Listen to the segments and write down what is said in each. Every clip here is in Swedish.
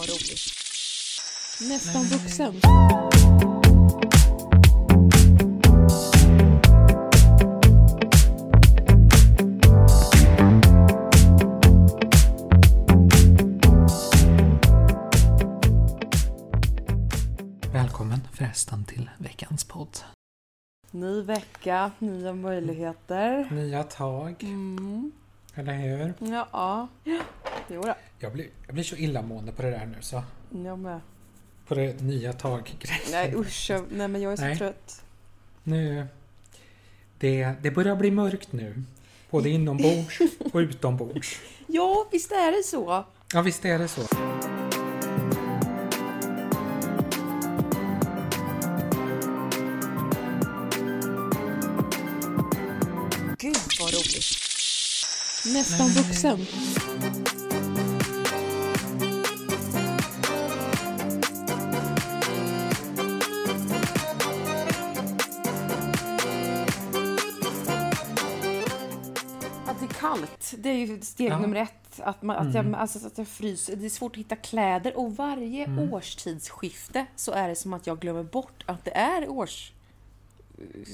vad roligt. Nästan vuxen. Välkommen förresten till veckans podd. Ny vecka, nya möjligheter. Nya tag, Mm. eller hur? Ja, ja. Jo då. Jag blir, jag blir så illamående på det där nu så. Jag med. På det nya tag-grejen. Nej usch, jag, nej men jag är så Nej. trött. Nu, det, det börjar bli mörkt nu. Både inombords och utombords. Ja, visst är det så. Ja, visst är det så. Gud vad roligt. Nästan vuxen. Kallt, det är ju steg Ja. nummer ett. Att, man, att, jag, Mm. alltså, att jag fryser. Det är svårt att hitta kläder och varje Mm. årstidsskifte så är det som att jag glömmer bort att det är års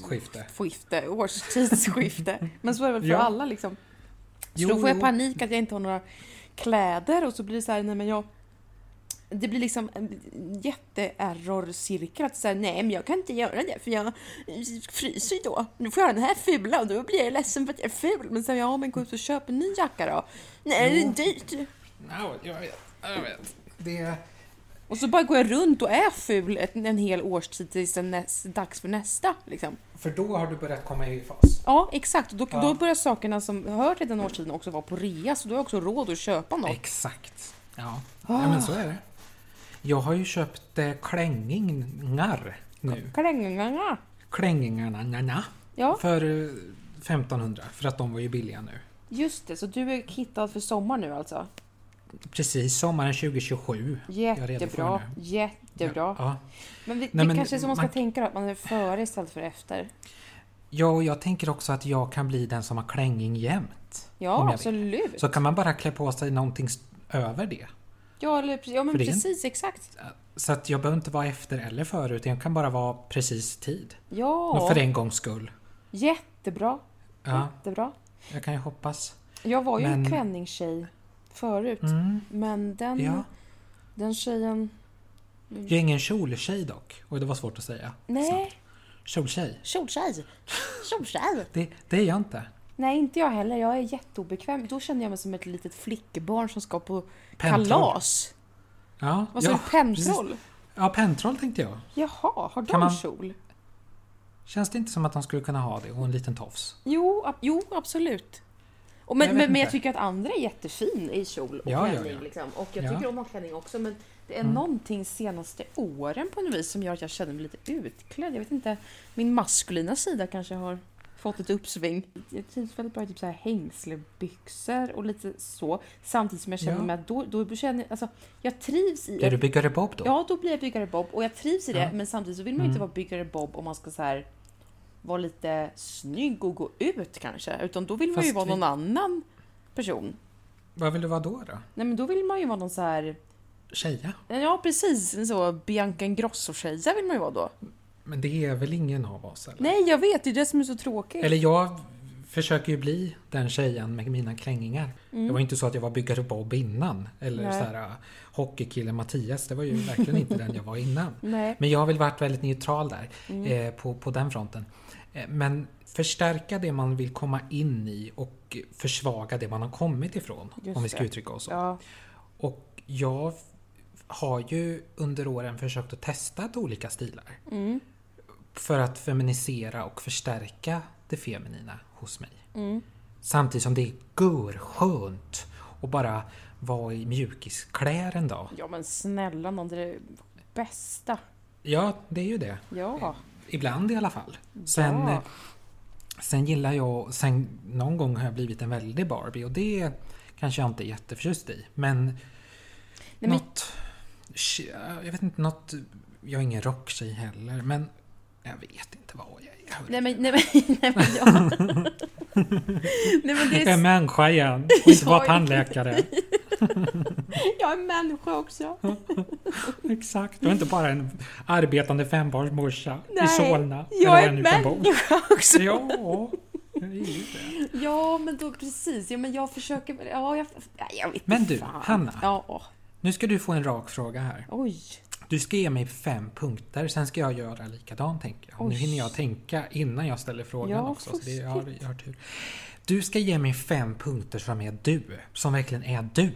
Skifte. skifte, årstidsskifte. Men så är det väl för Ja. alla liksom. Så Jo, då får jag panik att jag inte har några kläder och så blir det så här, nej men jag... Det blir liksom jätte-error-cirkel att säga nej men jag kan inte göra det för jag fryser ju då. Nu får jag den här fula och då blir jag ledsen för att jag är ful. Men sen ja men gå ut och köp en ny jacka då. Nej det är dyrt. Ja, jag vet. Jag vet. Det, Och så bara går jag runt och är ful en, en hel årstid tills det är dags för nästa. Liksom. för då har du börjat komma i fas. Ja, exakt. Då, Ja. då börjar sakerna som hör till den årstiden också vara på rea, så då har jag också råd att köpa något. Exakt. Ja. Ah. ja, men så är det. Jag har ju köpt eh, klängingar nu. Klängingarna! Klängingarna, na, na, Ja, för eh, 1500 för att de var ju billiga nu. just det. Så du är kittad för sommar nu alltså? Precis, sommaren 2027. Jag är redo för Jättebra. det Jättebra. Ja, Men, vi, det men kanske är så man ska man- tänka då, att man är före istället för efter. ja, och jag tänker också att jag kan bli den som har klänging jämt. Om Ja, vill. absolut. Så kan man bara klä på sig någonting s- över det. Ja, eller, ja men är en- precis, exakt. Så att jag behöver inte vara efter eller före, utan jag kan bara vara precis tid. Och Ja, för en gångs skull. jättebra. Ja, Jättebra. jag kan ju hoppas. Jag var ju en Men- klänningstjej förut, Mm, men den, ja. den tjejen... Jag är ingen kjoltjej dock. Och det var svårt att säga. Nej, Kjoltjej. kjoltjej. Kjoltjej. Det, det är jag inte. Nej, inte jag heller. Jag är jätteobekväm. Då känner jag mig som ett litet flickbarn som ska på Pentroll. kalas. Ja, Vad sa ja, du? Pentroll? Ja, pentroll tänkte jag. Jaha, har de man- kjol? Känns det inte som att de skulle kunna ha det och en liten tofs? Jo, ab- jo absolut. Och Jag men, vet men, men jag tycker att andra är jättefin i kjol och Ja, klänning. ja. Liksom. Och jag Ja. tycker om att ha klänning också. Men det är Mm. någonting senaste åren på något vis som gör att jag känner mig lite utklädd. Jag vet inte, min maskulina sida kanske har fått ett uppsving. Jag trivs väldigt bra i typ så här hängslebyxor och lite så. Samtidigt som jag känner Ja. mig att då, då känner jag, alltså, jag trivs i... Är du byggare Bob då? Ja, då blir jag byggare Bob och jag trivs i det. Ja. Men samtidigt så vill man ju inte Mm. vara byggare Bob om man ska så här vara lite snygg och gå ut kanske. Utan då vill man ju Fast vara vi- någon annan person. Vad vill du vara då? då? Nej, men då vill man ju vara någon så här... Tjeja? Ja, precis. En så Bianca Ingrosso-tjeja vill man ju vara då. Men det är väl ingen av oss? Eller? Nej, jag vet. Det är det som är så tråkigt. Eller jag försöker ju bli den tjejen med mina klängingar. Det var inte så att jag var byggare Bob innan. Eller Mm. Nej. så här uh, hockeykillen Mattias. Det var ju verkligen inte den jag var innan. Nej. Men jag har väl varit väldigt neutral där. Mm. Eh, på, på den fronten. Eh, men förstärka det man vill komma in i och försvaga det man har kommit ifrån. Just om vi ska det. uttrycka oss så. Ja. Och jag har ju under åren försökt att testa olika stilar. Mm. För att feminisera och förstärka det feminina hos mig. Mm. Samtidigt som det är görskönt att bara vara i mjukiskläder en dag. ja, men snälla någon, det är det bästa. Ja, det är ju det. Ja. Ibland i alla fall. Sen, Ja. eh, sen gillar jag, sen någon gång har jag blivit en väldig Barbie och det kanske jag inte är jätteförtjust i. Men Nej, men, något, jag vet inte, något, jag är ingen rocktjej heller men jag vet inte vad jag är. nej, men, nej, men, nej, men, ja. nej, men det Jag är är människa igen och inte bara tandläkare. Jag är människa också. Exakt. Du är inte bara en arbetande fembarnsmorsa i Solna. Jag eller är människa också. Ja, jag är. Ja, men då precis. Ja, men jag försöker. Ja, jag, ja, jag vet Men du, fan. Hanna. Ja, Nu ska du få en rak fråga här. oj. Du ska ge mig fem punkter, sen ska jag göra likadant tänker jag. Nu Oj. hinner jag tänka innan jag ställer frågan Ja, också. Så det, jag, har, jag har tur. Du ska ge mig fem punkter som är du. Som verkligen är du.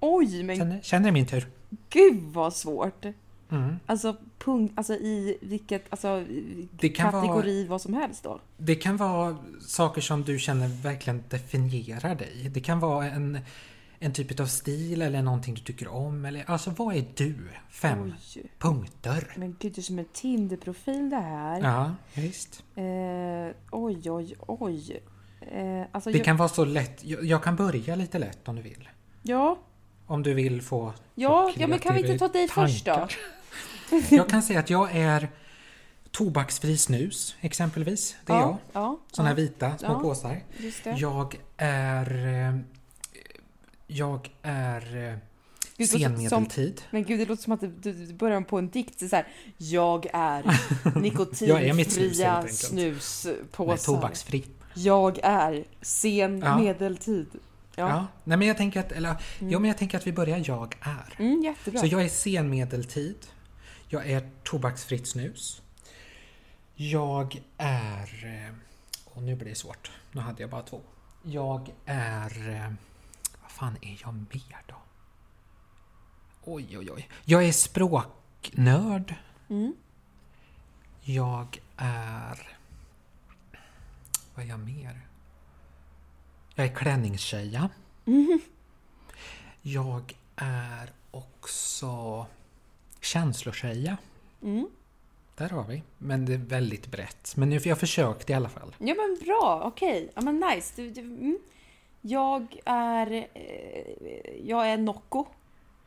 Oj, men Känner, känner min tur? gud vad svårt. Mm. Alltså, punkt, alltså i vilket, alltså Det kan kategori vad som helst då. Det kan vara saker som du känner verkligen definierar dig. Det kan vara en, en typ av stil eller någonting du tycker om. Eller, alltså vad är du? Fem Oj. punkter. Men gud, det är som en Tinder-profil det här. Ja, visst. Eh, oj, oj, oj. Eh, alltså, Det jag, kan vara så lätt. Jag, jag kan börja lite lätt om du vill. Ja, Om du vill få ja, ja, men kan vi inte ta dig kreativa först då? tankar. Jag kan säga att jag är tobaksfri snus, exempelvis. Det är ja, jag. Ja, Såna här ja, vita små Ja. påsar. Jag är... eh, Jag är eh, Gud, som- senmedeltid. Men gud, det låter som att du, du, börjar på en dikt. Så här, jag är Jag är mitt snus, nikotinfria snuspåsar. Nej, tobaksfri. Jag är sen Ja. medeltid. Ja. Ja. Nej, men jag tänker att, eller, Mm. ja, men jag tänker att vi börjar jag är. Mm, jättebra. Så jag är senmedeltid. Jag är tobaksfritt snus. Jag är... eh, Och nu blir det svårt. Nu hade jag bara två. Jag är... fan är jag mer då? Oj, oj, oj. Jag är språknörd. Mm. Jag är... Vad är jag mer? Jag är klänningstjeja. Mm. Jag är också känslotjeja. Mm. Där har vi. Men det är väldigt brett. Men nu, jag försökte i alla fall. Ja men bra, okej. Ja men nice. Du, du, mm. Jag är... Eh, jag är Nocco.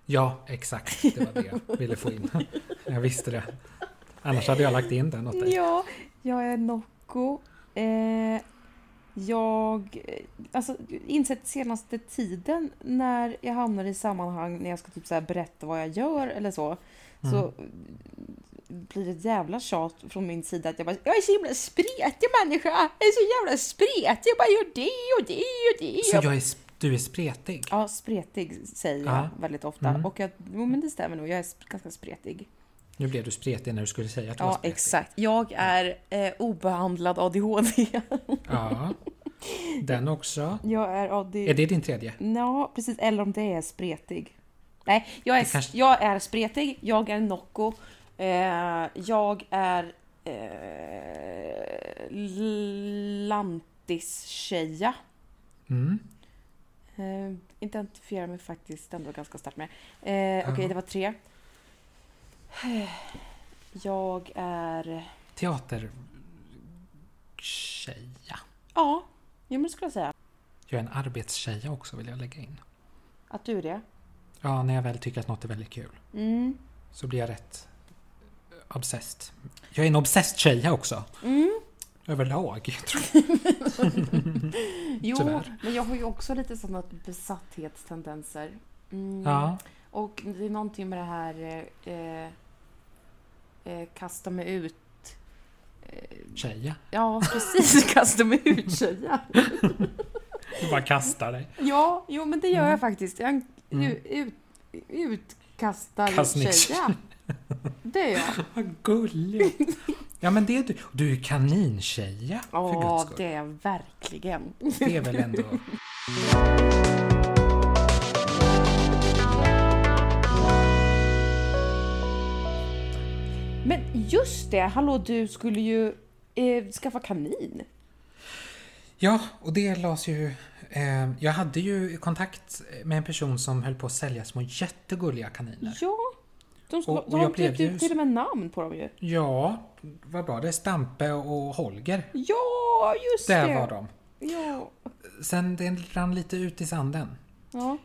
Ja, exakt. Det var det jag ville få in. Jag visste det. Annars hade jag lagt in den åt dig. Ja, jag är Nocco. Eh, jag... eh, Alltså, insett senaste tiden när jag hamnar i sammanhang när jag ska typ så berätta vad jag gör eller så. Så blir ett jävla tjat från min sida att jag bara Jag är så himla spretig människa! Jag är så jävla spretig! Jag bara gör det och det och det. Så Jag är, du är spretig? Ja, spretig säger jag Ja. väldigt ofta. Mm. Och att, jo men det stämmer nog, jag är ganska spretig. Nu blev du spretig när du skulle säga att du var Ja, spretig. exakt. Jag är eh, obehandlad ADHD. Ja. Den också. jag är ADHD. Är det din tredje? Ja, precis. Eller om det är spretig. Nej, jag är, kanske- jag är spretig, jag är Nocco, eh, jag är eh, lantis-tjeja. Mm. Eh, identifierar mig faktiskt ändå ganska starkt med. Eh, Okej, Ja. det var tre. Jag är... Teatertjeja. Ja, jo, men det skulle jag säga. Jag är en arbetstjeja också vill jag lägga in. Att du är det. Ja, när jag väl tycker att något är väldigt kul Mm. så blir jag rätt obsessed. Jag är en obsessed tjeja också. Mm. Överlag. tror jag. Jo, Tyvärr. men jag har ju också lite sådana besatthetstendenser. Mm. Ja. Och det är någonting med det här eh, eh, kasta mig ut. Eh, Tjeja. ja, precis. kasta mig ut tjeja. Du bara kastar dig. Ja, jo men det gör Mm. jag faktiskt. Jag Mm. ut, ut, utkastad Kastnings- tjeja. Det är jag. Vad gulligt. Ja men det är du. Du är kanintjeja Ja, det är jag verkligen. Det är väl ändå... Men just det, hallå du skulle ju eh, skaffa kanin. Ja, och det lades ju... Eh, jag hade ju kontakt med en person som höll på att sälja små jättegulliga kaniner. Ja, de, ska, Och- och de har ju- till och med namn på dem ju. Ja, vad var det? Stampe och Holger. Ja, just Där det. var de. Ja. Sen det rann lite ut i sanden. ja.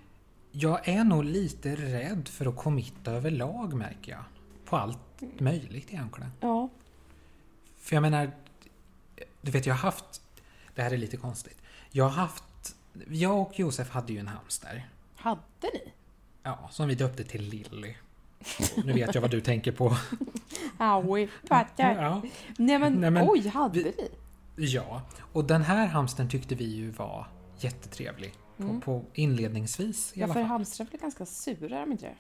Jag är nog lite rädd för att committa överlag märker jag. På allt möjligt egentligen. Ja. För jag menar, du vet jag har haft, det här är lite konstigt. Jag har haft, jag och Josef hade ju en hamster. hade ni? Ja, som vi döpte till Lilly. Nu vet jag vad du tänker på. Aui, fattar. Ja, Nej men, Nej, men oj, hade vi- ni? ja, och den här hamstern tyckte vi ju var jättetrevlig. På, Mm. på inledningsvis i Ja, alla för fall. hamstrar är väl ganska sura, de inte det?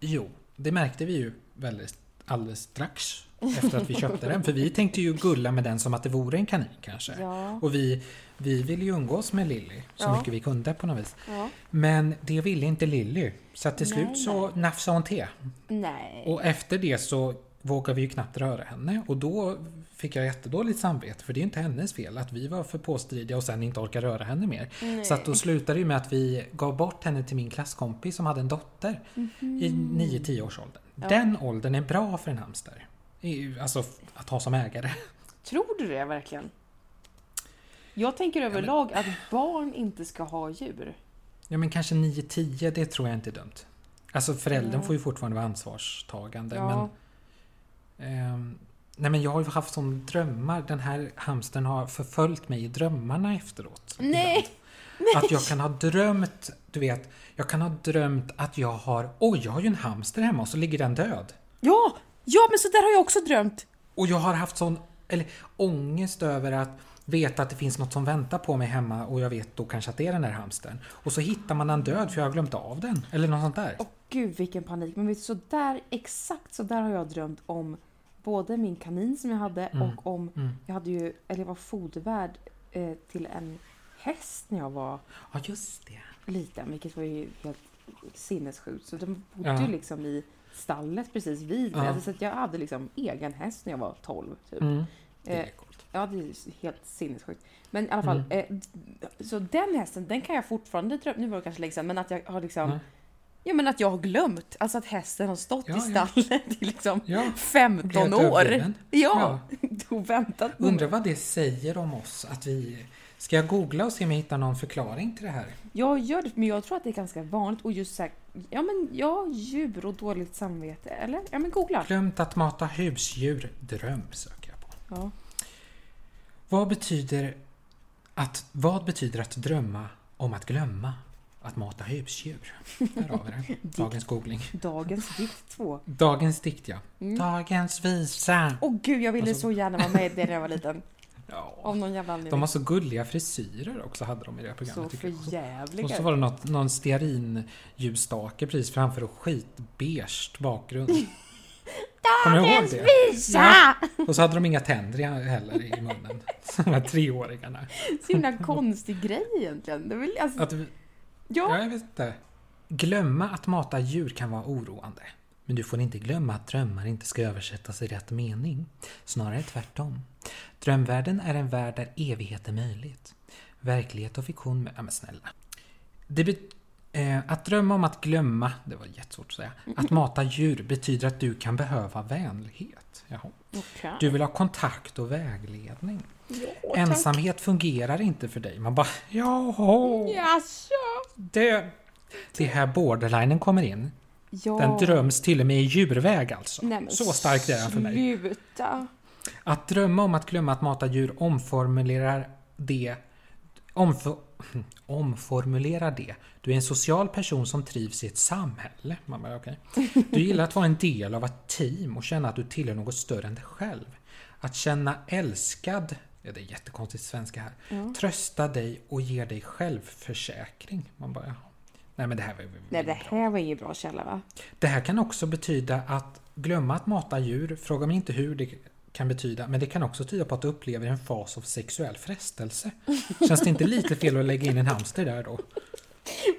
Jo, det märkte vi ju väldigt alldeles strax efter att vi köpte den. För vi tänkte ju gulla med den som att det vore en kanin kanske. Ja. Och vi, vi ville ju umgås med Lilly så Ja. mycket vi kunde på något vis. ja. Men det ville inte Lilly. Så till Nej, slut så nafsade hon till. Nej. Och efter det så vågade vi ju knappt röra henne. Och då fick jag jättedåligt samvete. För det är inte hennes fel att vi var för påstridiga och sen inte orkade röra henne mer. Nej. Så att då slutade det med att vi gav bort henne till min klasskompis som hade en dotter i 9-10 års åldern. Mhm. Ja. Den åldern är bra för en hamster. Alltså att ha som ägare. Tror du det verkligen? Jag tänker överlag att barn inte ska ha djur. Ja men kanske 9-10, det tror jag inte är dumt. Alltså föräldern Ja. får ju fortfarande vara ansvarstagande. Ja. Men, ehm, nej men jag har ju haft som drömmar. Den här hamstern har förföljt mig i drömmarna efteråt. Nej! ibland. Att jag kan ha drömt, du vet, jag kan ha drömt att jag har, oj jag har ju en hamster hemma och så ligger den död. Ja! Ja, men så där har jag också drömt. Och jag har haft sån, eller ångest över att veta att det finns något som väntar på mig hemma och jag vet då kanske att det är den där hamstern. Och så hittar man den död för jag har glömt av den. Eller något sånt där. Åh gud vilken panik. Men vet du, så där, exakt så där har jag drömt om både min kanin som jag hade Mm. och om, Mm. jag hade ju, eller jag var fodervärd eh, till en häst när jag var Ja, just det. liten, vilket var ju helt sinnessjukt. Så de bodde Ja. ju liksom i stallet precis vid mig. Ja. Alltså, så att jag hade liksom egen häst när jag var 12. Typ. Mm. Det Eh, är coolt. Ja, det är helt sinnessjukt. Men i alla fall, Mm. eh, så den hästen, den kan jag fortfarande drömma, nu var det kanske länge sedan, men att jag har liksom, Ja. ja men att jag har glömt, alltså att hästen har stått Ja, i ja. stallet i liksom Ja, 15 helt år. Ja, och väntat på Undrar vad det säger om oss att vi... Ska jag googla och se om jag hittar någon förklaring till det här? Jag gör det, men jag tror att det är ganska vanligt och just såhär, ja men ja, djur och dåligt samvete, eller? Ja men googla. Glömt att mata husdjur. Dröm. Ja. Vad betyder att, vad betyder att drömma om att glömma att mata husdjur? Där har vi det. Dagens googling. Dagens dikt 2. Dagens dikt ja. Mm. Dagens visa. Åh gud, jag ville Alltså- så gärna vara med i det när jag var liten. Ja. Av någon jävla anledning. De har så gulliga frisyrer också hade de i det så programmet. tycker jag. Och förjävliga. så var det något, någon stearinljusstake precis framför och skitbeige bakgrund. Det? Visa! Ja. Och så hade de inga tänder heller i munnen. De här treåringarna. Så himla konstig grej egentligen. Det väl, alltså, Att, ja, ja, jag vet inte. Glömma att mata djur kan vara oroande. Men du får inte glömma att drömmar inte ska översättas i rätt mening. Snarare tvärtom. Drömvärlden är en värld där evighet är möjligt. Verklighet och fiktion... Ja, men snälla. Det eh, att drömma om att glömma, det var jättesvårt att säga, att mata djur betyder att du kan behöva vänlighet. Okej. Du vill ha kontakt och vägledning. Tack. Ensamhet fungerar inte för dig. Man bara, jaha. Jaså? Det, det här borderlinen kommer in. Ja. Den dröms till och med i djurväg alltså. Nej, Så starkt är den för mig. Sluta. Att drömma om att glömma att mata djur omformulerar det omf- omformulerar det. Du är en social person som trivs i ett samhälle. Man bara, okej. Du gillar att vara en del av ett team och känna att du tillhör något större än dig själv. Att känna älskad, ja, det är jättekonstigt svenska här, Ja. trösta dig och ge dig självförsäkring. Man bara. Nej men det här var Nej, det här var ingen bra källa va? det här kan också betyda att glömma att mata djur. Fråga mig inte hur det kan betyda, men det kan också tyda på att du upplever en fas av sexuell frestelse. Känns det inte lite fel att lägga in en hamster där då?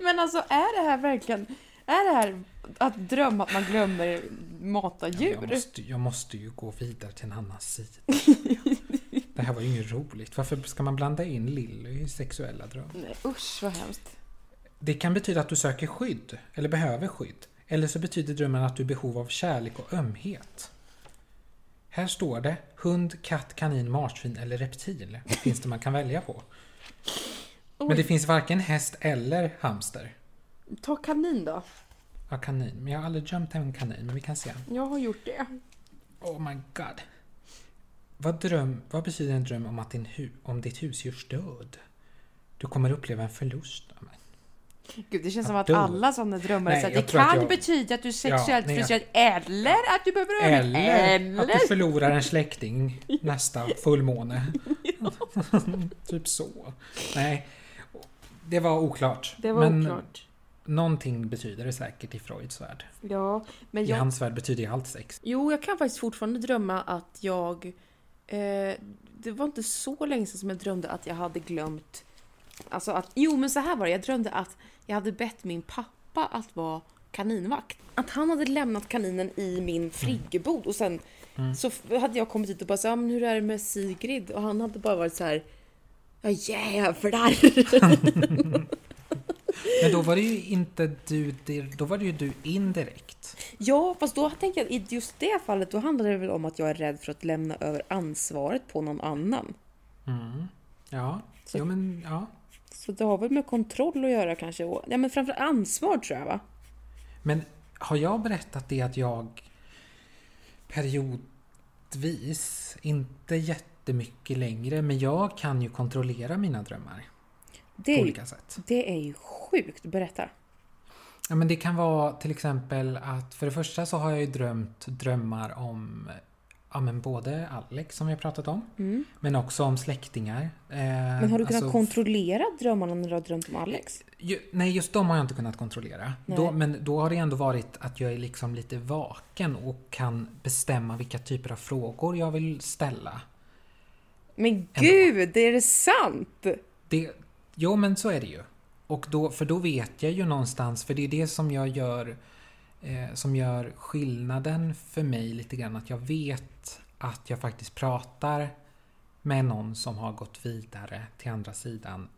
Men alltså är det här verkligen, är det här att drömma att man glömmer mata Jag djur? måste, jag måste ju gå vidare till en annan sida. Det här var ju inget roligt. Varför ska man blanda in Lilly i sexuella drömmar? Nej, usch vad hemskt. Det kan betyda att du söker skydd, eller behöver skydd. Eller så betyder drömmen att du är behov av kärlek och ömhet. Här står det hund, katt, kanin, marsvin eller reptil. Finns det man kan välja på. Men det finns varken häst eller hamster. Ta kanin då. Ja, kanin. Men jag har aldrig drömt en kanin, men vi kan se. Jag har gjort det. Oh my god. Vad, dröm, vad betyder en dröm om, att din hu, om ditt husdjurs död? Du kommer uppleva en förlust. Men, Gud, det känns som Att alla sådana drömmar Nej, så det kan jag- betyda att du är sexuellt jag- frustrerad eller att du behöver Eller, eller... att du förlorar en släkting nästa fullmåne. typ så. Nej, det var oklart. Det var Men oklart. någonting betyder det säkert i Freuds värld. Ja, men I jag... hans värld betyder ju allt sex. Jo, jag kan faktiskt fortfarande drömma att jag... Eh, det var inte så länge sedan som jag drömde att jag hade glömt... Alltså att... Jo, men så här var det. Jag drömde att jag hade bett min pappa att vara kaninvakt. Att han hade lämnat kaninen i min friggebod och sen Mm. så hade jag kommit dit och bara så, ja, men hur är det med Sigrid? Och han hade bara varit så här... Ja jävlar! Men då var det ju inte du, då var det ju du indirekt. ja, fast då tänkte jag i just det fallet då handlade det väl om att jag är rädd för att lämna över ansvaret på någon annan. Mm. Ja, Så- jo men ja. Så det har väl med kontroll att göra kanske. Ja, men framför ansvar tror jag va? Men har jag berättat det att jag periodvis, inte jättemycket längre, men jag kan ju kontrollera mina drömmar Det på olika sätt. det är ju sjukt. Berätta. Ja, men det kan vara till exempel att för det första så har jag ju drömt drömmar om ja, men både Alex som vi har pratat om, Mm. men också om släktingar. Eh, Men har du kunnat alltså, kontrollera drömmarna när du har drömt om Alex? Ju, nej, just de har jag inte kunnat kontrollera. Då, men då har det ändå varit att jag är liksom lite vaken och kan bestämma vilka typer av frågor jag vill ställa. Men gud, är det sant? Det, jo, men så är det ju. Och då, för då vet jag ju någonstans, för det är det som jag gör eh, som gör skillnaden för mig lite grann, att jag vet att jag faktiskt pratar med någon som har gått vidare till andra sidan.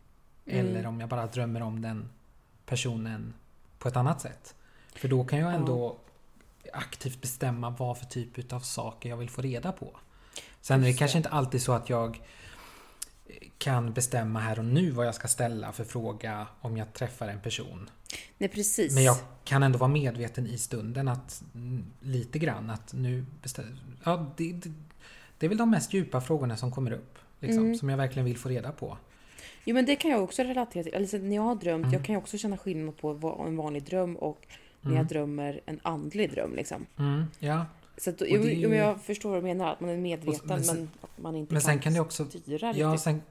Mm. Eller om jag bara drömmer om den personen på ett annat sätt. För då kan jag ändå aktivt bestämma vad för typ av saker jag vill få reda på. Sen är det kanske inte alltid så att jag kan bestämma här och nu vad jag ska ställa för fråga om jag träffar en person. Nej, precis. Men jag kan ändå vara medveten i stunden att mm, lite grann att nu bestäm- ja, det, det, det är väl de mest djupa frågorna som kommer upp. Liksom, Mm. Som jag verkligen vill få reda på. Jo, men det kan jag också relatera till. Alltså, när jag har drömt, Mm. jag kan ju också känna skillnad på en vanlig dröm och när Mm. jag drömmer en andlig dröm. Liksom. Mm, ja. Så att, Och jo, ju- jag förstår vad du menar, att man är medveten men sen- men att man inte Men kan, sen kan det också... styra Ja, riktigt. sen,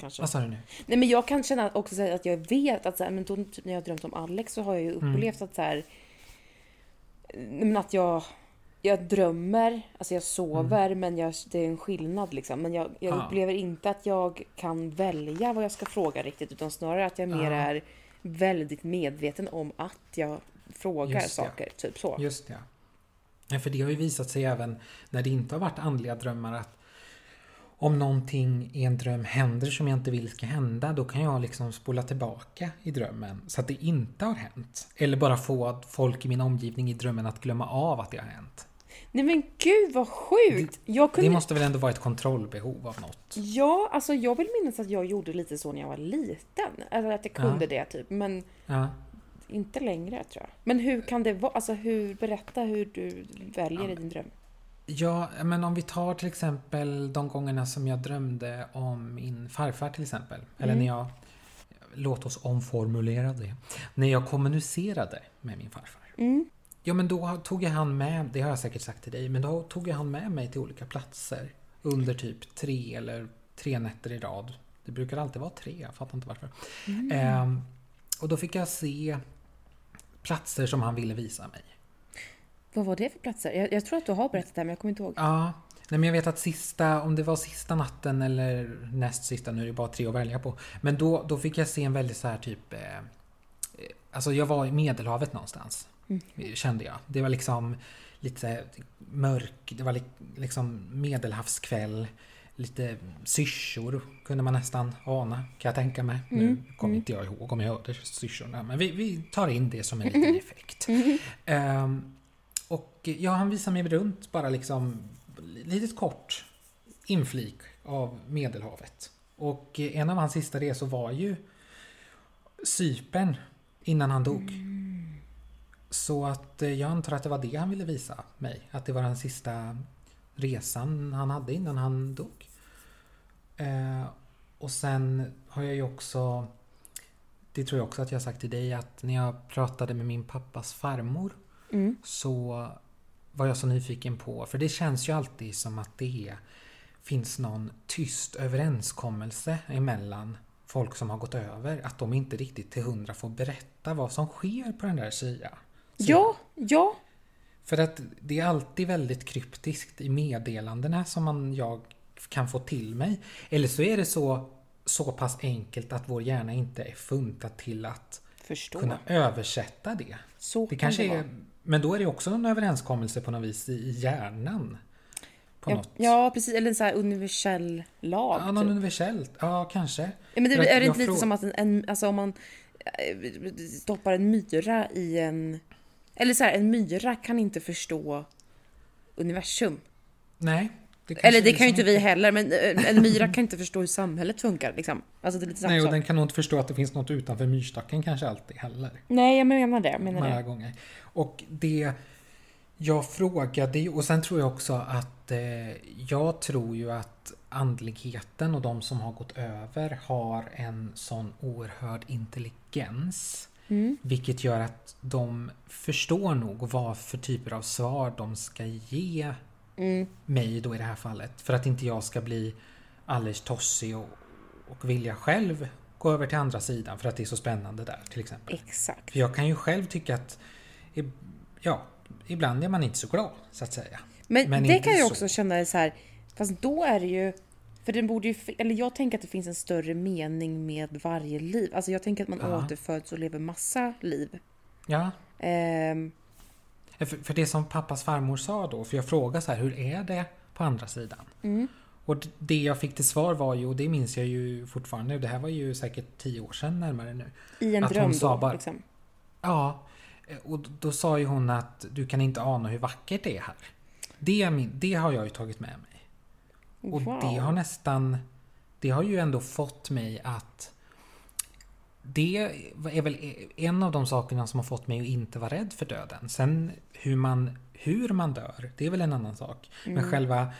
kanske. vad sa du nu? Nej men jag kan känna också så att jag vet att så här, men då, typ, när jag har drömt om Alex så har jag ju Mm. upplevt att så här, men att jag, jag drömmer, alltså jag sover men jag, det är en skillnad liksom. Men jag, jag Mm. Ja. upplever inte att jag kan välja vad jag ska fråga riktigt utan snarare att jag mer Ja. är väldigt medveten om att jag frågar Just saker. Typ så. Just det. Ja, för det har ju visat sig även när det inte har varit andliga drömmar att om någonting i en dröm händer som jag inte vill ska hända då kan jag liksom spola tillbaka i drömmen så att det inte har hänt. Eller bara få folk i min omgivning i drömmen att glömma av att det har hänt. Nej men gud vad sjukt! Kunde... Det måste väl ändå vara ett kontrollbehov av något? Ja, alltså jag vill minnas att jag gjorde lite så när jag var liten. Eller att jag kunde Ja. det typ. Men Ja. Inte längre tror jag. Men hur kan det vara? Alltså hur, berätta hur du väljer i din dröm. Ja, men om vi tar till exempel de gångerna som jag drömde om min farfar till exempel. Eller Mm. när jag, låt oss omformulera det. När jag kommunicerade med min farfar. Mm. Ja men då tog jag han med, det har jag säkert sagt till dig, men då tog jag han med mig till olika platser. Under typ tre eller tre nätter i rad. Det brukar alltid vara tre, jag fattar inte varför. Mm. Ehm, och då fick jag se platser som han ville visa mig. Vad var det för platser? Jag, jag tror att du har berättat det här men jag kommer inte ihåg. Ja, nej men jag vet att sista, om det var sista natten eller näst sista, nu är det bara tre att välja på. Men då, då fick jag se en väldigt så här typ... Eh, eh, alltså jag var i Medelhavet någonstans. Mm. Kände jag. Det var liksom lite mörk, det var li, liksom medelhavskväll. Lite syrsor kunde man nästan ana, kan jag tänka mig. Mm, Nu kommer mm. inte jag ihåg om jag hörde syrsorna, men vi, vi tar in det som en liten effekt. Mm. Och eh, ja, han visade mig runt bara liksom litet kort inflik av Medelhavet. Och eh, en av hans sista resor var ju Cypern innan han dog. Så att eh, jag antar att det var det han ville visa mig. Att det var den sista resan han hade innan han dog. Eh, och sen har jag ju också det tror jag också att jag har sagt till dig, att när jag pratade med min pappas farmor Mm. så var jag så nyfiken på, för det känns ju alltid som att det finns någon tyst överenskommelse emellan folk som har gått över, att de inte riktigt till hundra får berätta vad som sker på den där sidan. Ja, ja. För att det är alltid väldigt kryptiskt i meddelandena som man, jag kan få till mig. Eller så är det så, så pass enkelt att vår hjärna inte är funtad till att Förstå. kunna översätta det. Så Det kan kanske det är. Men då är det också en överenskommelse på något vis i hjärnan. På Ja, något. ja, precis. Eller en sån här universell lag. Ja, någon typ. universellt. Ja, kanske. Ja, men det, är det inte lite som att en, en, alltså om man eh, stoppar en myra i en... Eller så här, en myra kan inte förstå universum. Nej. Det Eller det kan ju inte vi heller, men eh, en myra kan inte förstå hur samhället funkar. Liksom. Alltså det är lite samma Nej, och sak. den kan nog inte förstå att det finns något utanför myrstacken kanske alltid heller. Nej, jag menar det. Jag menar Många det. gånger. Och det jag frågade och sen tror jag också att eh, jag tror ju att andligheten och de som har gått över har en sån oerhörd intelligens. Mm. Vilket gör att de förstår nog vad för typer av svar de ska ge Mm. mig då i det här fallet. För att inte jag ska bli alldeles tossig och, och vilja själv gå över till andra sidan för att det är så spännande där till exempel. Exakt. För jag kan ju själv tycka att ja, ibland är man inte så glad så att säga. Men, Men det kan jag så. också känna så här, fast då är det ju, för den borde ju, eller jag tänker att det finns en större mening med varje liv. Alltså jag tänker att man Ja. återföds och lever massa liv. Ja, Ehm, för, för det som pappas farmor sa då, för jag frågade så här, hur är det på andra sidan? mm. Och det jag fick till svar var ju, och det minns jag ju fortfarande, det här var ju säkert tio år sedan närmare nu. I en Att hon dröm sa då, bara- liksom. Ja, eh, och då sa ju hon att du kan inte ana hur vackert det är här. Det, min, det har jag ju tagit med mig. Och Wow. det har nästan... Det har ju ändå fått mig att... Det är väl en av de sakerna som har fått mig att inte vara rädd för döden. Sen hur man, hur man dör, det är väl en annan sak. Men Mm. själva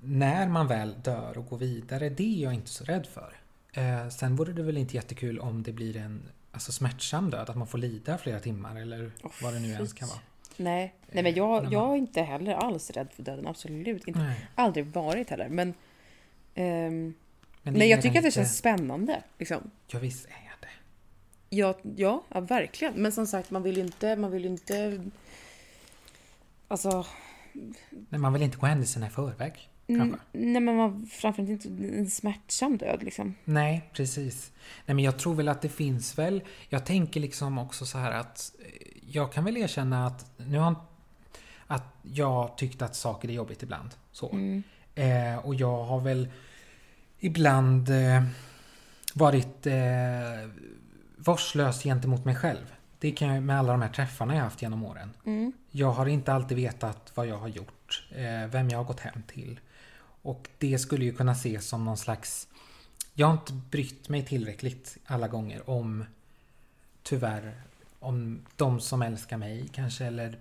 när man väl dör och går vidare, det är jag inte så rädd för. Eh, sen vore det väl inte jättekul om det blir en alltså, smärtsam död, att man får lida flera timmar eller Åh, vad det nu ens kan vara. Nej, nej men jag, man- jag är inte heller alls rädd för döden. Absolut inte. Nej, Aldrig varit heller. Men, ehm, men är jag tycker att det lite- känns spännande. Liksom. Ja, visst är det. Ja, ja, ja, verkligen. Men som sagt, man vill ju inte... Man vill inte alltså, Nej, man vill inte gå händelserna i förväg. Kanske. nej men man, framförallt inte en smärtsam död liksom. Nej, precis. Nej, men jag tror väl att det finns väl... Jag tänker liksom också så här att... eh, Jag kan väl erkänna att... Nu har att jag tyckt att saker är jobbigt ibland. Så. Mm. Eh, och jag har väl ibland eh, varit eh, vårdslös gentemot mig själv. Det kan jag med alla de här träffarna jag haft genom åren. Mm. Jag har inte alltid vetat vad jag har gjort, eh, vem jag har gått hem till. Och det skulle ju kunna ses som någon slags... Jag har inte brytt mig tillräckligt alla gånger om, tyvärr, om de som älskar mig kanske, eller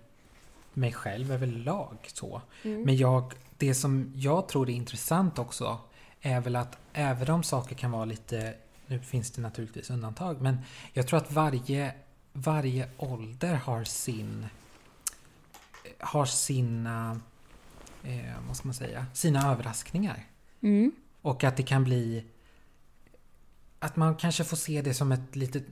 mig själv överlag så. Mm. Men jag, det som jag tror är intressant också är väl att även om saker kan vara lite, nu finns det naturligtvis undantag, men jag tror att varje, varje ålder har sin har sina, eh, vad ska man säga, sina överraskningar. Mm. Och att det kan bli att man kanske får se det som ett litet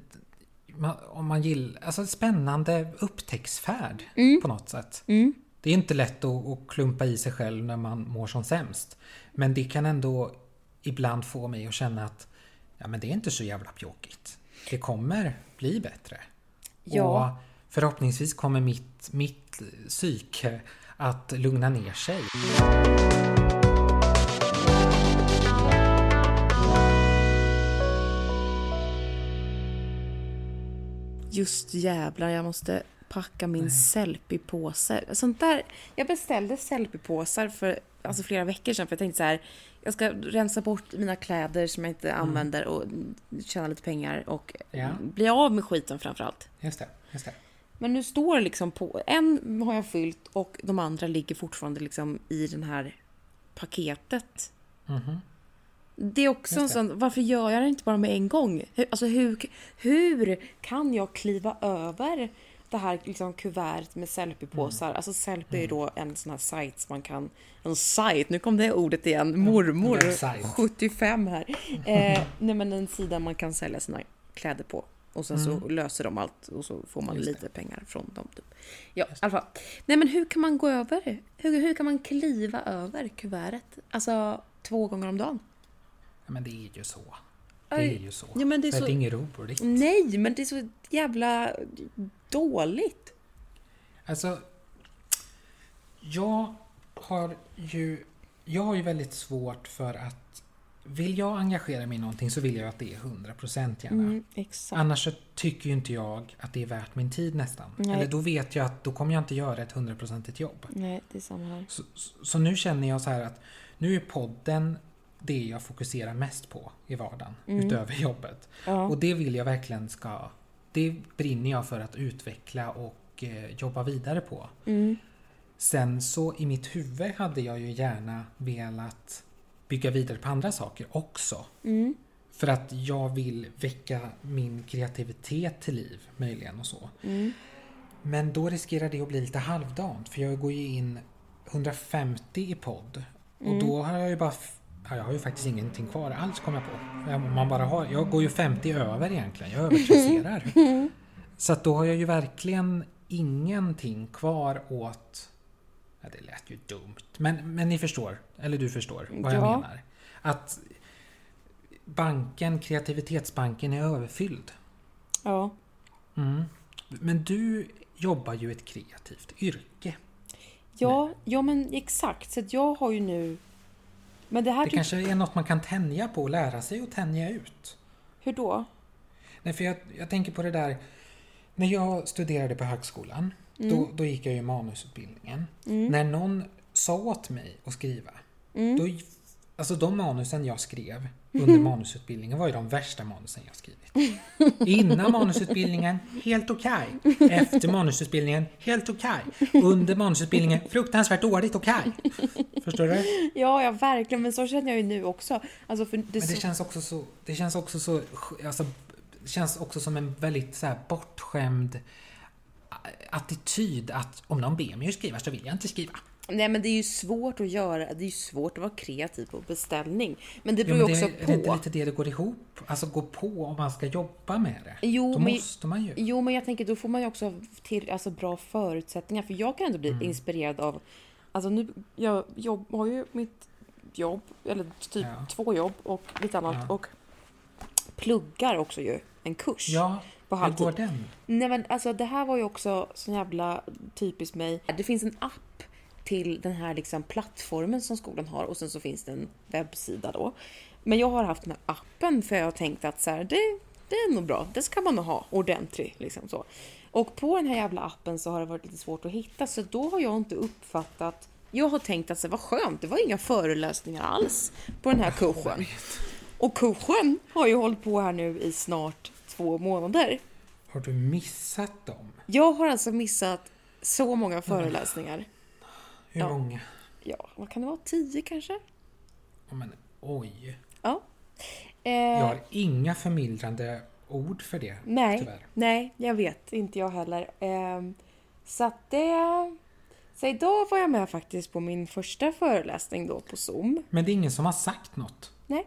om man gillar, alltså spännande upptäcktsfärd Mm. på något sätt. Mm. Det är inte lätt att, att klumpa i sig själv när man mår som sämst. Men det kan ändå ibland få mig att känna att ja, men det är inte så jävla pjåkigt. Det kommer bli bättre. Ja. Och förhoppningsvis kommer mitt, mitt psyke att lugna ner sig. Just jävlar, jag måste packa min selfie-påse. Sånt där, jag beställde selfie-påsar för alltså, flera veckor sedan för jag tänkte så här, jag ska rensa bort mina kläder som jag inte använder och tjäna lite pengar och Ja. bli av med skiten framförallt. Just det, just det. Men nu står det liksom på, en har jag fyllt och de andra ligger fortfarande liksom i den här paketet. Mhm. Det är också en sån, varför gör jag det inte bara med en gång? Hur, alltså hur, hur kan jag kliva över det här liksom kuvertet med Sellpy-påsar? Alltså Sellpy är ju då en sån här sajt som man kan, en sajt, nu kom det ordet igen, mormor, Website. 75 här. Eh, nej men en sida man kan sälja sina kläder på. Och sen så Mm. löser de allt och så får man Just det. lite pengar från dem. Typ. Ja, i alla fall. Nej men hur kan man gå över? Hur, hur kan man kliva över kuvertet? Alltså två gånger om dagen? Ja, men det är ju så. Det är ju så. Ja, men det är så- det är inget roligt. Nej, men det är så jävla dåligt. Alltså, jag har ju, jag har ju väldigt svårt för att vill jag engagera mig i någonting så vill jag att det är 100% gärna. Mm, exakt. Annars så tycker ju inte jag att det är värt min tid nästan. Nej. Eller då vet jag att då kommer jag inte göra ett 100% jobb. Nej, det är samma här. Så, så, så nu känner jag så här att nu är podden det jag fokuserar mest på i vardagen Mm. utöver jobbet. Ja. Och det vill jag verkligen ska... Det brinner jag för att utveckla och eh, jobba vidare på. Mm. Sen så i mitt huvud hade jag ju gärna velat bygga vidare på andra saker också. Mm. För att jag vill väcka min kreativitet till liv möjligen och så. Mm. Men då riskerar det att bli lite halvdant för jag går ju in 150 i podd och Mm. då har jag ju bara ja, jag har ju faktiskt ingenting kvar alls kom jag på. Jag, man bara har, jag går ju 50 över egentligen, jag övertrasserar. Så att då har jag ju verkligen ingenting kvar åt... Ja, det lät ju dumt. Men, men ni förstår, eller du förstår vad jag Ja. menar. Att banken, kreativitetsbanken är överfylld. Ja. Mm. Men du jobbar ju ett kreativt yrke. Ja, ja, men exakt. Så jag har ju nu... Men det här... Det tyck- kanske är något man kan tänja på och lära sig att tänja ut. Hur då? Nej, för jag, jag tänker på det där. När jag studerade på högskolan, då, då gick jag ju manusutbildningen. När någon sa åt mig att skriva, då, alltså de manusen jag skrev under manusutbildningen var ju de värsta manusen jag skrivit. Innan manusutbildningen, helt okej. Efter manusutbildningen, helt okej. Under manusutbildningen, fruktansvärt dåligt okej. Förstår du? Ja, ja, verkligen. Men så känner jag ju nu också. Alltså, det, Men det så... känns också så, det känns också så, alltså, det känns också som en väldigt så här bortskämd attityd att om någon ber mig att skriva så vill jag inte skriva. Nej, men det är ju svårt att göra. Det är ju svårt att vara kreativ på beställning. Men det beror men ju det, också är det inte på. lite det det går ihop? Alltså gå på om man ska jobba med det. Jo, Då men- måste man ju. Jo, men jag tänker då får man ju också till alltså, bra förutsättningar. För jag kan ändå Mm. bli inspirerad av... Alltså nu, jag jobb, har ju mitt jobb, eller typ Ja. två jobb och lite annat. Ja. Och pluggar också ju en kurs Ja, på hur går den? Nej men alltså det här var ju också så jävla typiskt mig. Det finns en app till den här liksom plattformen som skolan har och sen så finns det en webbsida då. Men jag har haft den här appen för jag har tänkt att så här, det, det är nog bra, det ska man nog ha ordentligt liksom så. Och på den här jävla appen så har det varit lite svårt att hitta så då har jag inte uppfattat jag har tänkt att det var skönt, det var inga föreläsningar alls på den här kursen. Och kursen har ju hållit på här nu i snart två månader. Har du missat dem? Jag har alltså missat så många föreläsningar. Hur Ja. många? Ja, vad kan det vara? Tio kanske? Ja, men, oj. Ja. Eh, Jag har inga förmildrande ord för det, nej, tyvärr. nej, jag vet. Inte jag heller. Eh, så att det... Så idag var jag med faktiskt på min första föreläsning då på Zoom. Men det är ingen som har sagt något? Nej.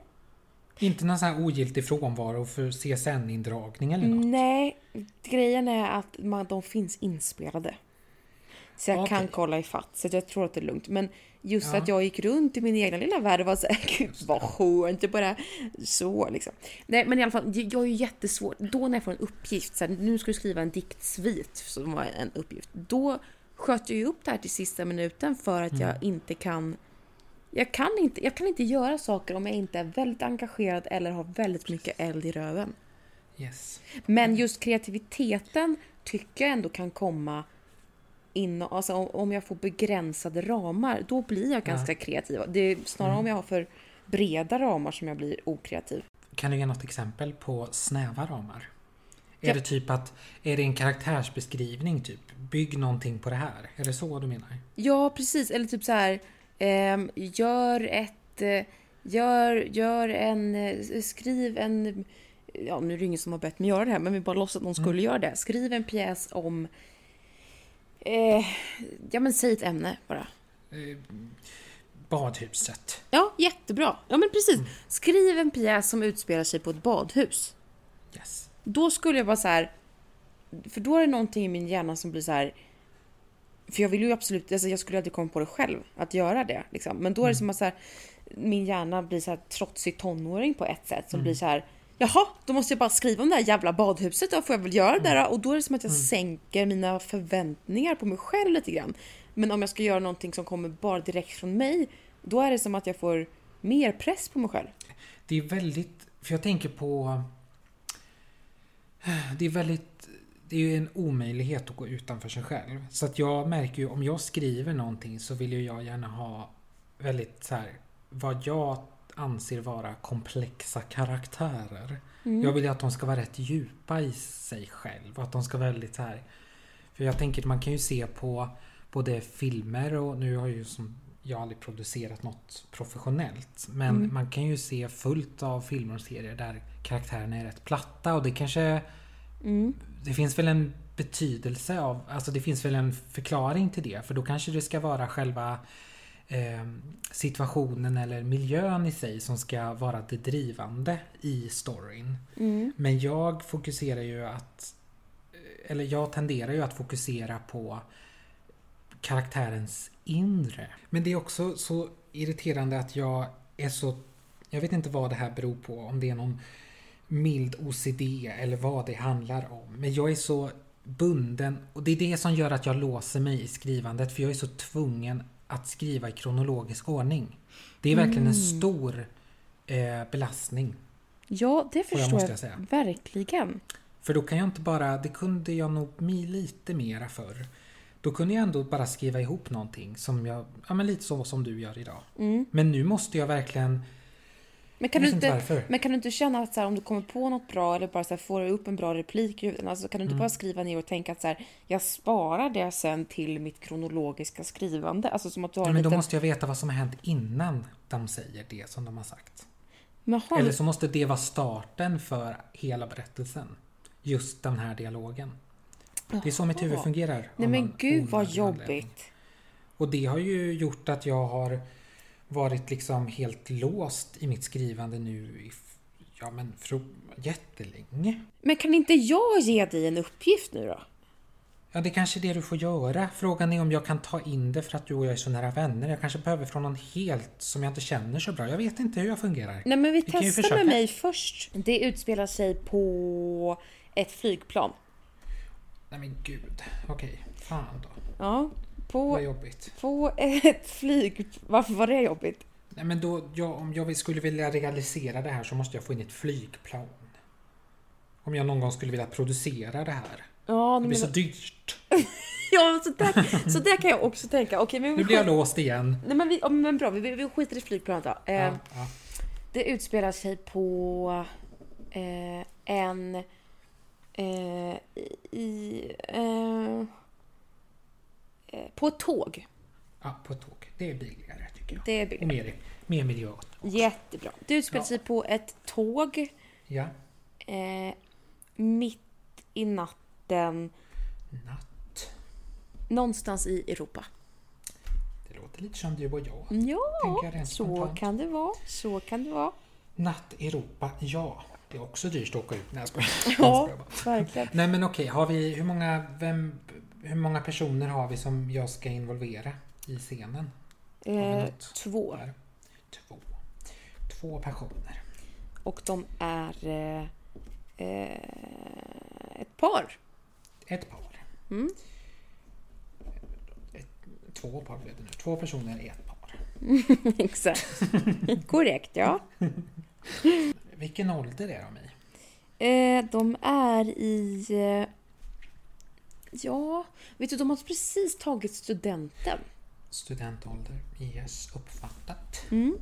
Inte någon sån här ogiltig frånvaro för CSN-indragning eller något? Nej, grejen är att man, de finns inspelade. Så jag kan Okej. kolla i fatt, så jag tror att det är lugnt. Men just Ja. att jag gick runt i min egna lilla värld och var såhär, gud vad skönt, det bara så liksom. Nej men i alla fall, jag är ju jättesvårt. Då när jag får en uppgift, så här, nu ska du skriva en diktsvit som var en uppgift. Då sköt jag ju upp det här till sista minuten för att jag inte kan jag kan, inte, jag kan inte göra saker om jag inte är väldigt engagerad eller har väldigt mycket eld i röven. Yes. Men just kreativiteten tycker jag ändå kan komma in, alltså om- om jag får begränsade ramar, då blir jag ganska kreativ. Det är snarare om jag har för breda ramar som jag blir okreativ. Kan du ge något exempel på snäva ramar? Är Ja. det typ att, är det en karaktärsbeskrivning typ? Bygg någonting på det här. Är det så du menar? Ja, precis. Eller typ så här, ehm, gör ett... eh, Gör, gör en, eh, skriv en, ja nu är det ingen som har bett mig göra det här men vi bara låtsas att någon skulle göra det. Skriv en pjäs om, eh, ja men säg ett ämne bara. Eh, badhuset. Ja, jättebra. Ja men precis. Skriv en pjäs som utspelar sig på ett badhus. Yes. Då skulle jag vara så här, för då är det någonting i min hjärna som blir så här. För jag vill ju absolut, alltså jag skulle aldrig komma på det själv att göra det. Liksom. Men då är det som att så här, min hjärna blir så här trotsig tonåring på ett sätt som blir så här. Jaha, då måste jag bara skriva om det här jävla badhuset då får jag väl göra det där. Och då är det som att jag sänker mina förväntningar på mig själv lite grann. Men om jag ska göra någonting som kommer bara direkt från mig, då är det som att jag får mer press på mig själv. Det är väldigt, för jag tänker på... Det är väldigt, det är ju en omöjlighet att gå utanför sig själv. Så att jag märker ju om jag skriver någonting så vill ju jag gärna ha väldigt så här, vad jag anser vara komplexa karaktärer. Jag vill ju att de ska vara rätt djupa i sig själv att de ska vara väldigt så här. För jag tänker man kan ju se på både filmer och nu har ju som jag aldrig producerat något professionellt. Men man kan ju se fullt av filmer och serier där karaktärerna är rätt platta och det kanske det finns väl en betydelse av, alltså det finns väl en förklaring till det. För då kanske det ska vara själva situationen eller miljön i sig som ska vara det drivande i storyn. Men jag fokuserar ju att, eller jag tenderar ju att fokusera på karaktärens inre. Men det är också så irriterande att jag är så... Jag vet inte vad det här beror på. Om det är någon mild OCD eller vad det handlar om. Men jag är så bunden och det är det som gör att jag låser mig i skrivandet för jag är så tvungen att skriva i kronologisk ordning. Det är verkligen en stor eh, belastning. Ja, det förstår jag, jag säga. verkligen. För då kan jag inte bara, det kunde jag nog lite mera för. Då kunde jag ändå bara skriva ihop någonting som jag, ja men lite så som du gör idag. Men nu måste jag verkligen, Men kan, du inte varför. men kan du inte känna att så här, om du kommer på något bra eller bara så här, får upp en bra replik i alltså, kan du inte Mm. bara skriva ner och tänka att så här, jag sparar det sen till mitt kronologiska skrivande? Alltså som att du har Ja, en men då liten... måste jag veta vad som har hänt innan de säger det som de har sagt. Jaha, Eller så måste det vara starten för hela berättelsen. Just den här dialogen. Det är så mitt huvud Jaha. fungerar. Nej men gud vad jobbigt. Och det har ju gjort att jag har varit liksom helt låst i mitt skrivande nu i, ja men för jättelänge. Men kan inte jag ge dig en uppgift nu då? Ja, det är kanske är det du får göra. Frågan är om jag kan ta in det för att du och jag är så nära vänner. Jag kanske behöver från någon helt som jag inte känner så bra. Jag vet inte hur jag fungerar. Nej men vi Vi testar med mig först. Det utspelar sig på ett flygplan. Nej men gud. Okej, fan då. Ja, på, jobbigt. på ett flyg... Varför var det jobbigt? Nej men då, ja, om jag skulle vilja realisera det här så måste jag få in ett flygplan. Om jag någon gång skulle vilja producera det här. Ja, Det men, blir så dyrt. ja så, där, så där kan jag också tänka. Okej, men Nu blir jag låst igen. Nej men, vi, men bra, vi, vi skiter i flygplanet då. Eh, Ja, ja. Det utspelar sig på eh, en... Eh, i... Eh, eh, på ett tåg. ja, på ett tåg. Det är billigare tycker jag. Det är Och billigt. mer, mer miljö. Jättebra. Det utspelar Ja. sig på ett tåg Ja. eh, mitt i natten Natt. någonstans i Europa. Det låter lite som du och jag. Ja, jag så spontant. kan det vara. Så kan det vara. Natt Europa, ja. Det är också dyrt att åka ut. Nej, jag skojar. Ja, verkligen. Nej men okej, har vi, hur många, vem, hur många personer har vi som jag ska involvera i scenen? Eh, två. Där. Två. Två personer. Och de är eh, eh, ett par. Ett par. Mm. Ett, två par blev det nu. Två personer ett par. Exakt. Korrekt, ja. Vilken ålder är de i? Eh, de är i... Ja, vet du, de har precis tagit studenten. Studentålder. Yes, uppfattat. Mm.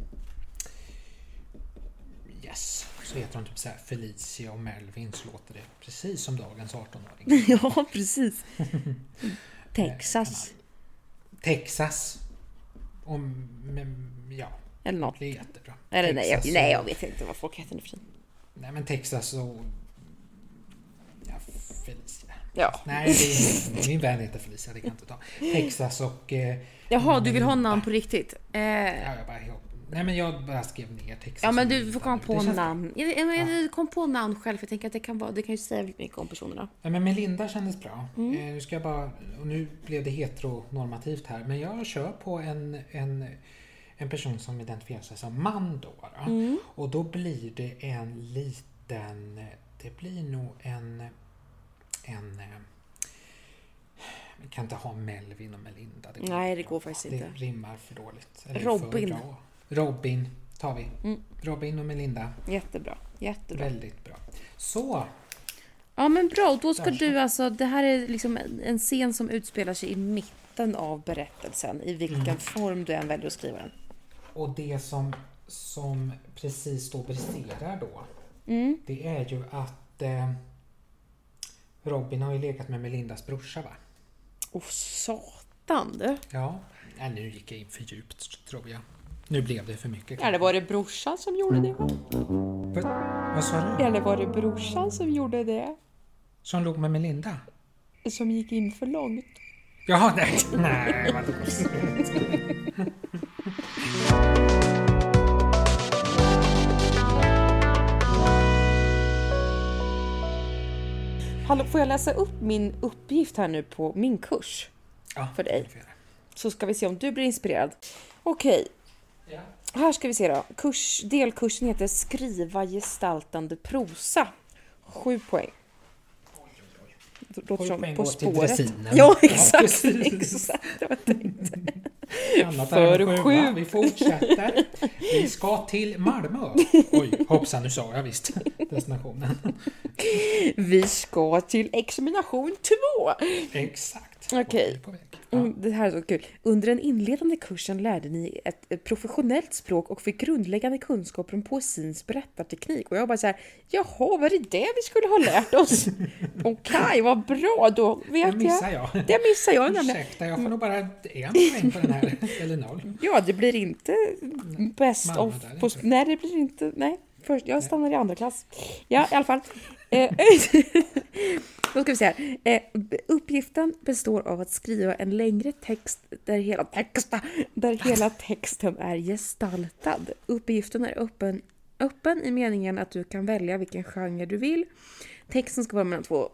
Yes. Så heter de typ så här Felicia och Melvin så låter det precis som dagens 18-åring. ja, precis. Texas. Texas. Och, men, ja. Eller något. Det är jättebra. Eller nej, jag, nej, jag vet inte vad folk heter nu för tiden. Nej men Texas och... Ja, Felicia. Ja. Nej, det är, min vän heter Felicia, det kan jag inte ta. Texas och... Eh, Jaha, du vill ha namn på riktigt? Eh, Ja, jag bara, nej men jag bara skrev ner Texas ja, men du får komma på namn. Jag, jag, jag, kom på namn själv, för jag tänker att det kan, vara, det kan ju säga väldigt mycket om personerna. Ja, men Melinda kändes bra. Mm. Eh, nu ska jag bara, och nu blev det heteronormativt här, men jag kör på en, en, en person som identifierar sig som man då. då. Mm. Och då blir det en liten, det blir nog en, en eh, vi kan inte ha Melvin och Melinda. går Nej, det går faktiskt det inte. rimmar för dåligt. Eller Robin. För. Robin tar vi. Mm. Robin och Melinda. Jättebra, jättebra. Väldigt bra. Så, Ja men bra, och då ska du alltså, det här är liksom en en scen som utspelar sig i mitten av berättelsen, i vilken Mm. form du än väljer att skriva den. Och det som, som precis då briserar då, Mm. det är ju att eh, Robin har ju legat med Melindas brorsa va? Och satan du! Ja. Nej, nu gick jag in för djupt tror jag. Nu blev det för mycket. Eller var det brorsan som gjorde det? Va- Vad sa du? Eller var det brorsan som gjorde det? Som låg med Melinda? Som gick in för långt? Jaha, nej. Nej, vadå? får jag läsa upp min uppgift här nu på min kurs? Ja, För dig. jag. Så ska vi se om du blir inspirerad. Okej, Ja. här ska vi se då. Kurs, delkursen heter Skriva gestaltande prosa. Sju poäng. Låter som På spåret. Ja, Ja, exakt. precis. exakt det var tänkt. Annat För än en sjua. sju. Vi fortsätter. Vi ska till Malmö. Oj, hoppsan nu sa jag visst destinationen. Vi ska till examination två. Exakt. Okej. Väg? Ja. Mm, Det här är så kul. Under den inledande kursen lärde ni ett, professionellt språk och fick grundläggande kunskaper om poesins berättarteknik. Och jag bara så här, jaha, var det det vi skulle ha lärt oss? Okej, vad bra, då vet Det jag. missar jag. Det missar jag nämligen. Ursäkta, jag får nog bara en poäng på den här. Eller noll. Ja, det blir inte best Malmö of... På, nej, det blir inte... Nej, först, jag stannar i andra klass. Ja, i alla fall. Eh, Då ska vi se här. Eh, uppgiften består av att skriva en längre text där hela, texta, där hela texten är gestaltad. Uppgiften är öppen, öppen i meningen att du kan välja vilken genre du vill. Texten ska vara mellan 2,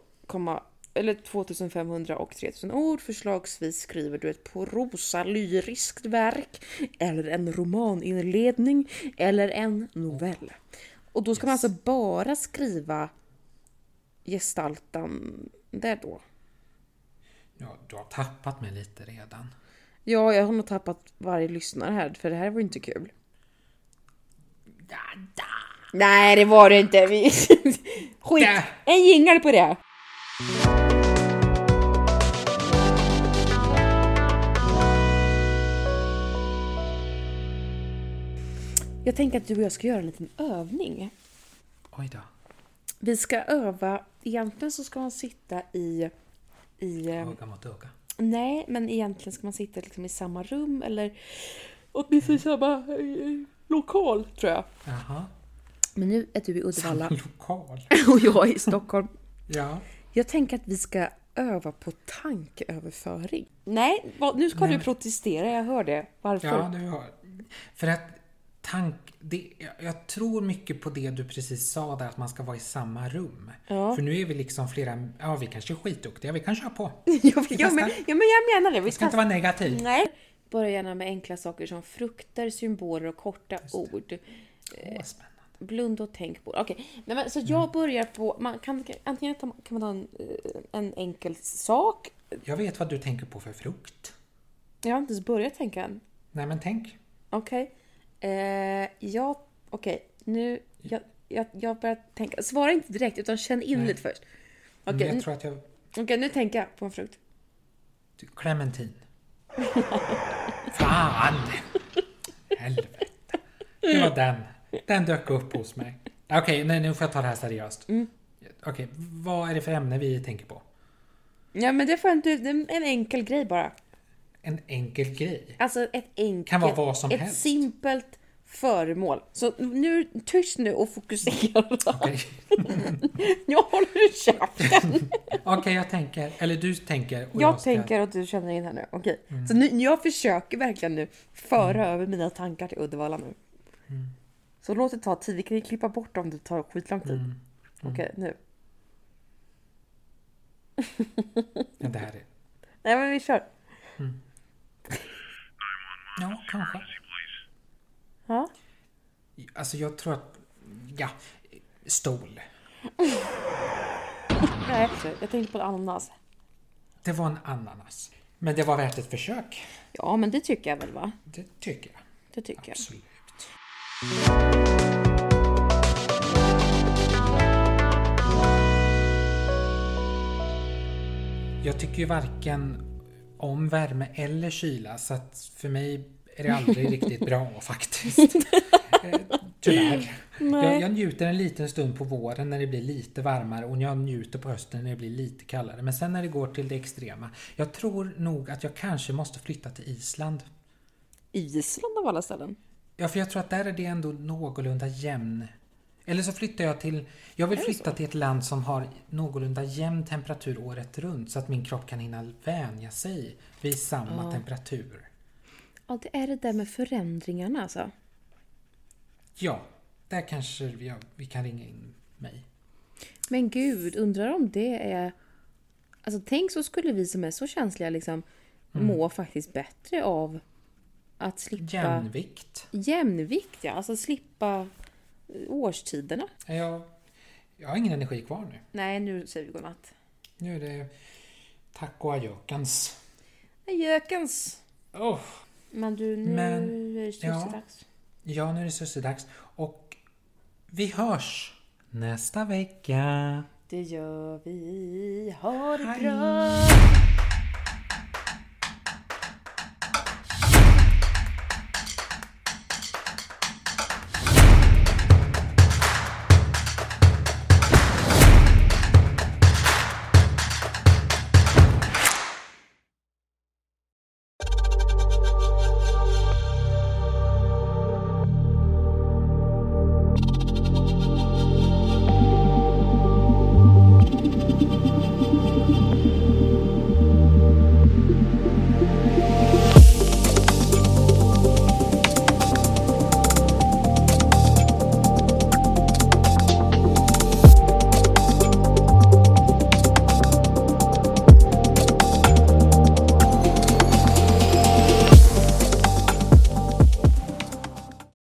eller 2500 och 3000 ord. Förslagsvis skriver du ett prosa-lyriskt verk eller en romaninledning eller en novell. Och då ska man alltså bara skriva gestaltande då. Ja, du har tappat mig lite redan. Ja, jag har nog tappat varje lyssnare här för det här var inte kul. Nej, det var det inte. Vi... Skit! Där. En jingel på det! Jag tänker att du och jag ska göra en liten övning. Oj då. Vi ska öva, egentligen så ska man sitta i... i eh, Öga mot öga. nej, men egentligen ska man sitta liksom i samma rum eller åtminstone i samma eh, lokal tror jag. Jaha. Men nu är du i Uddevalla Samma lokal. och jag är i Stockholm. Ja. Jag tänker att vi ska öva på tankeöverföring. Nej, nu ska Nej. du protestera, jag hör det. Varför? Ja, du har. För att tank... Det, jag, jag tror mycket på det du precis sa där, att man ska vara i samma rum. Ja. För nu är vi liksom flera... Ja, vi kanske är skitduktiga. Vi kan köra på. ja, men, ja, men jag menar det. Vi Vi ska inte vara negativ. Nej. Börja gärna med enkla saker som frukter, symboler och korta ord. Åh, spännande. Blunda och tänk på. Okej, Nej, men så jag börjar på... Man kan, antingen kan man ta en, eh, en enkel sak. Jag vet vad du tänker på för frukt. Jag har inte ens börjat tänka än. Nej, men tänk. Okej. Eh, ja, okej. Nu... Jag, jag, jag börjar tänka. Svara inte direkt, utan känn in Nej. lite först. Okej, jag nu- tror att jag... okej, nu tänker jag på en frukt. Clementin. Fan! Helvete. Det var den. Den dök upp hos mig. Okej, nej, nu får jag ta det här seriöst. Mm. Okej, vad är det för ämne vi tänker på? Ja, men det får inte... det är En enkel grej bara. En enkel grej. Alltså ett enkelt... Kan vara vad som ett helst. simpelt föremål. Så nu, tyst nu och fokusera. Okej, Jag håller käften. Okej, jag tänker. Eller du tänker. Och jag, Jag ska- Mm. tänker att du känner in här nu. Okej. Så nu, jag försöker verkligen nu föra över mina tankar till Uddevalla nu. Mm. Så låt det ta tid. Vi kan ju klippa bort om det tar skitlång tid. Mm. Okej, nu. Ja, det här är... Nej men vi kör. Ja, kanske. Ja. Alltså jag tror att... Ja, stol. Nej, jag tänkte på ananas. Det var en ananas. Men det var värt ett försök. Ja, men det tycker jag väl va? Det tycker jag. Det tycker jag. Absolut. Jag tycker ju varken om värme eller kyla så att för mig är det aldrig riktigt bra faktiskt. Eh, Tyvärr. Jag, jag njuter en liten stund på våren när det blir lite varmare och jag njuter på hösten när det blir lite kallare. Men sen när det går till det extrema. Jag tror nog att jag kanske måste flytta till Island. Island av alla ställen. Ja, för jag tror att där är det ändå någorlunda jämn. Eller så flyttar jag till... Jag vill flytta så? till ett land som har någorlunda jämn temperatur året runt så att min kropp kan hinna vänja sig vid samma Ja. temperatur. Ja, det är det där med förändringarna alltså. Ja, där kanske vi, vi kan ringa in mig. Men gud, undrar om det är... Alltså tänk så skulle vi som är så känsliga liksom må faktiskt bättre av att slippa... Jämnvikt. Jämvikt ja, alltså slippa årstiderna. Jag, jag har ingen energi kvar nu. Nej, nu säger vi godnatt. Nu är det tack och adjökans. Jökens! Oh, Men du, nu Men, är det ja. sussedags. ja, nu är det sussedags. Och vi hörs nästa vecka. Det gör vi. Ha det Hej. bra!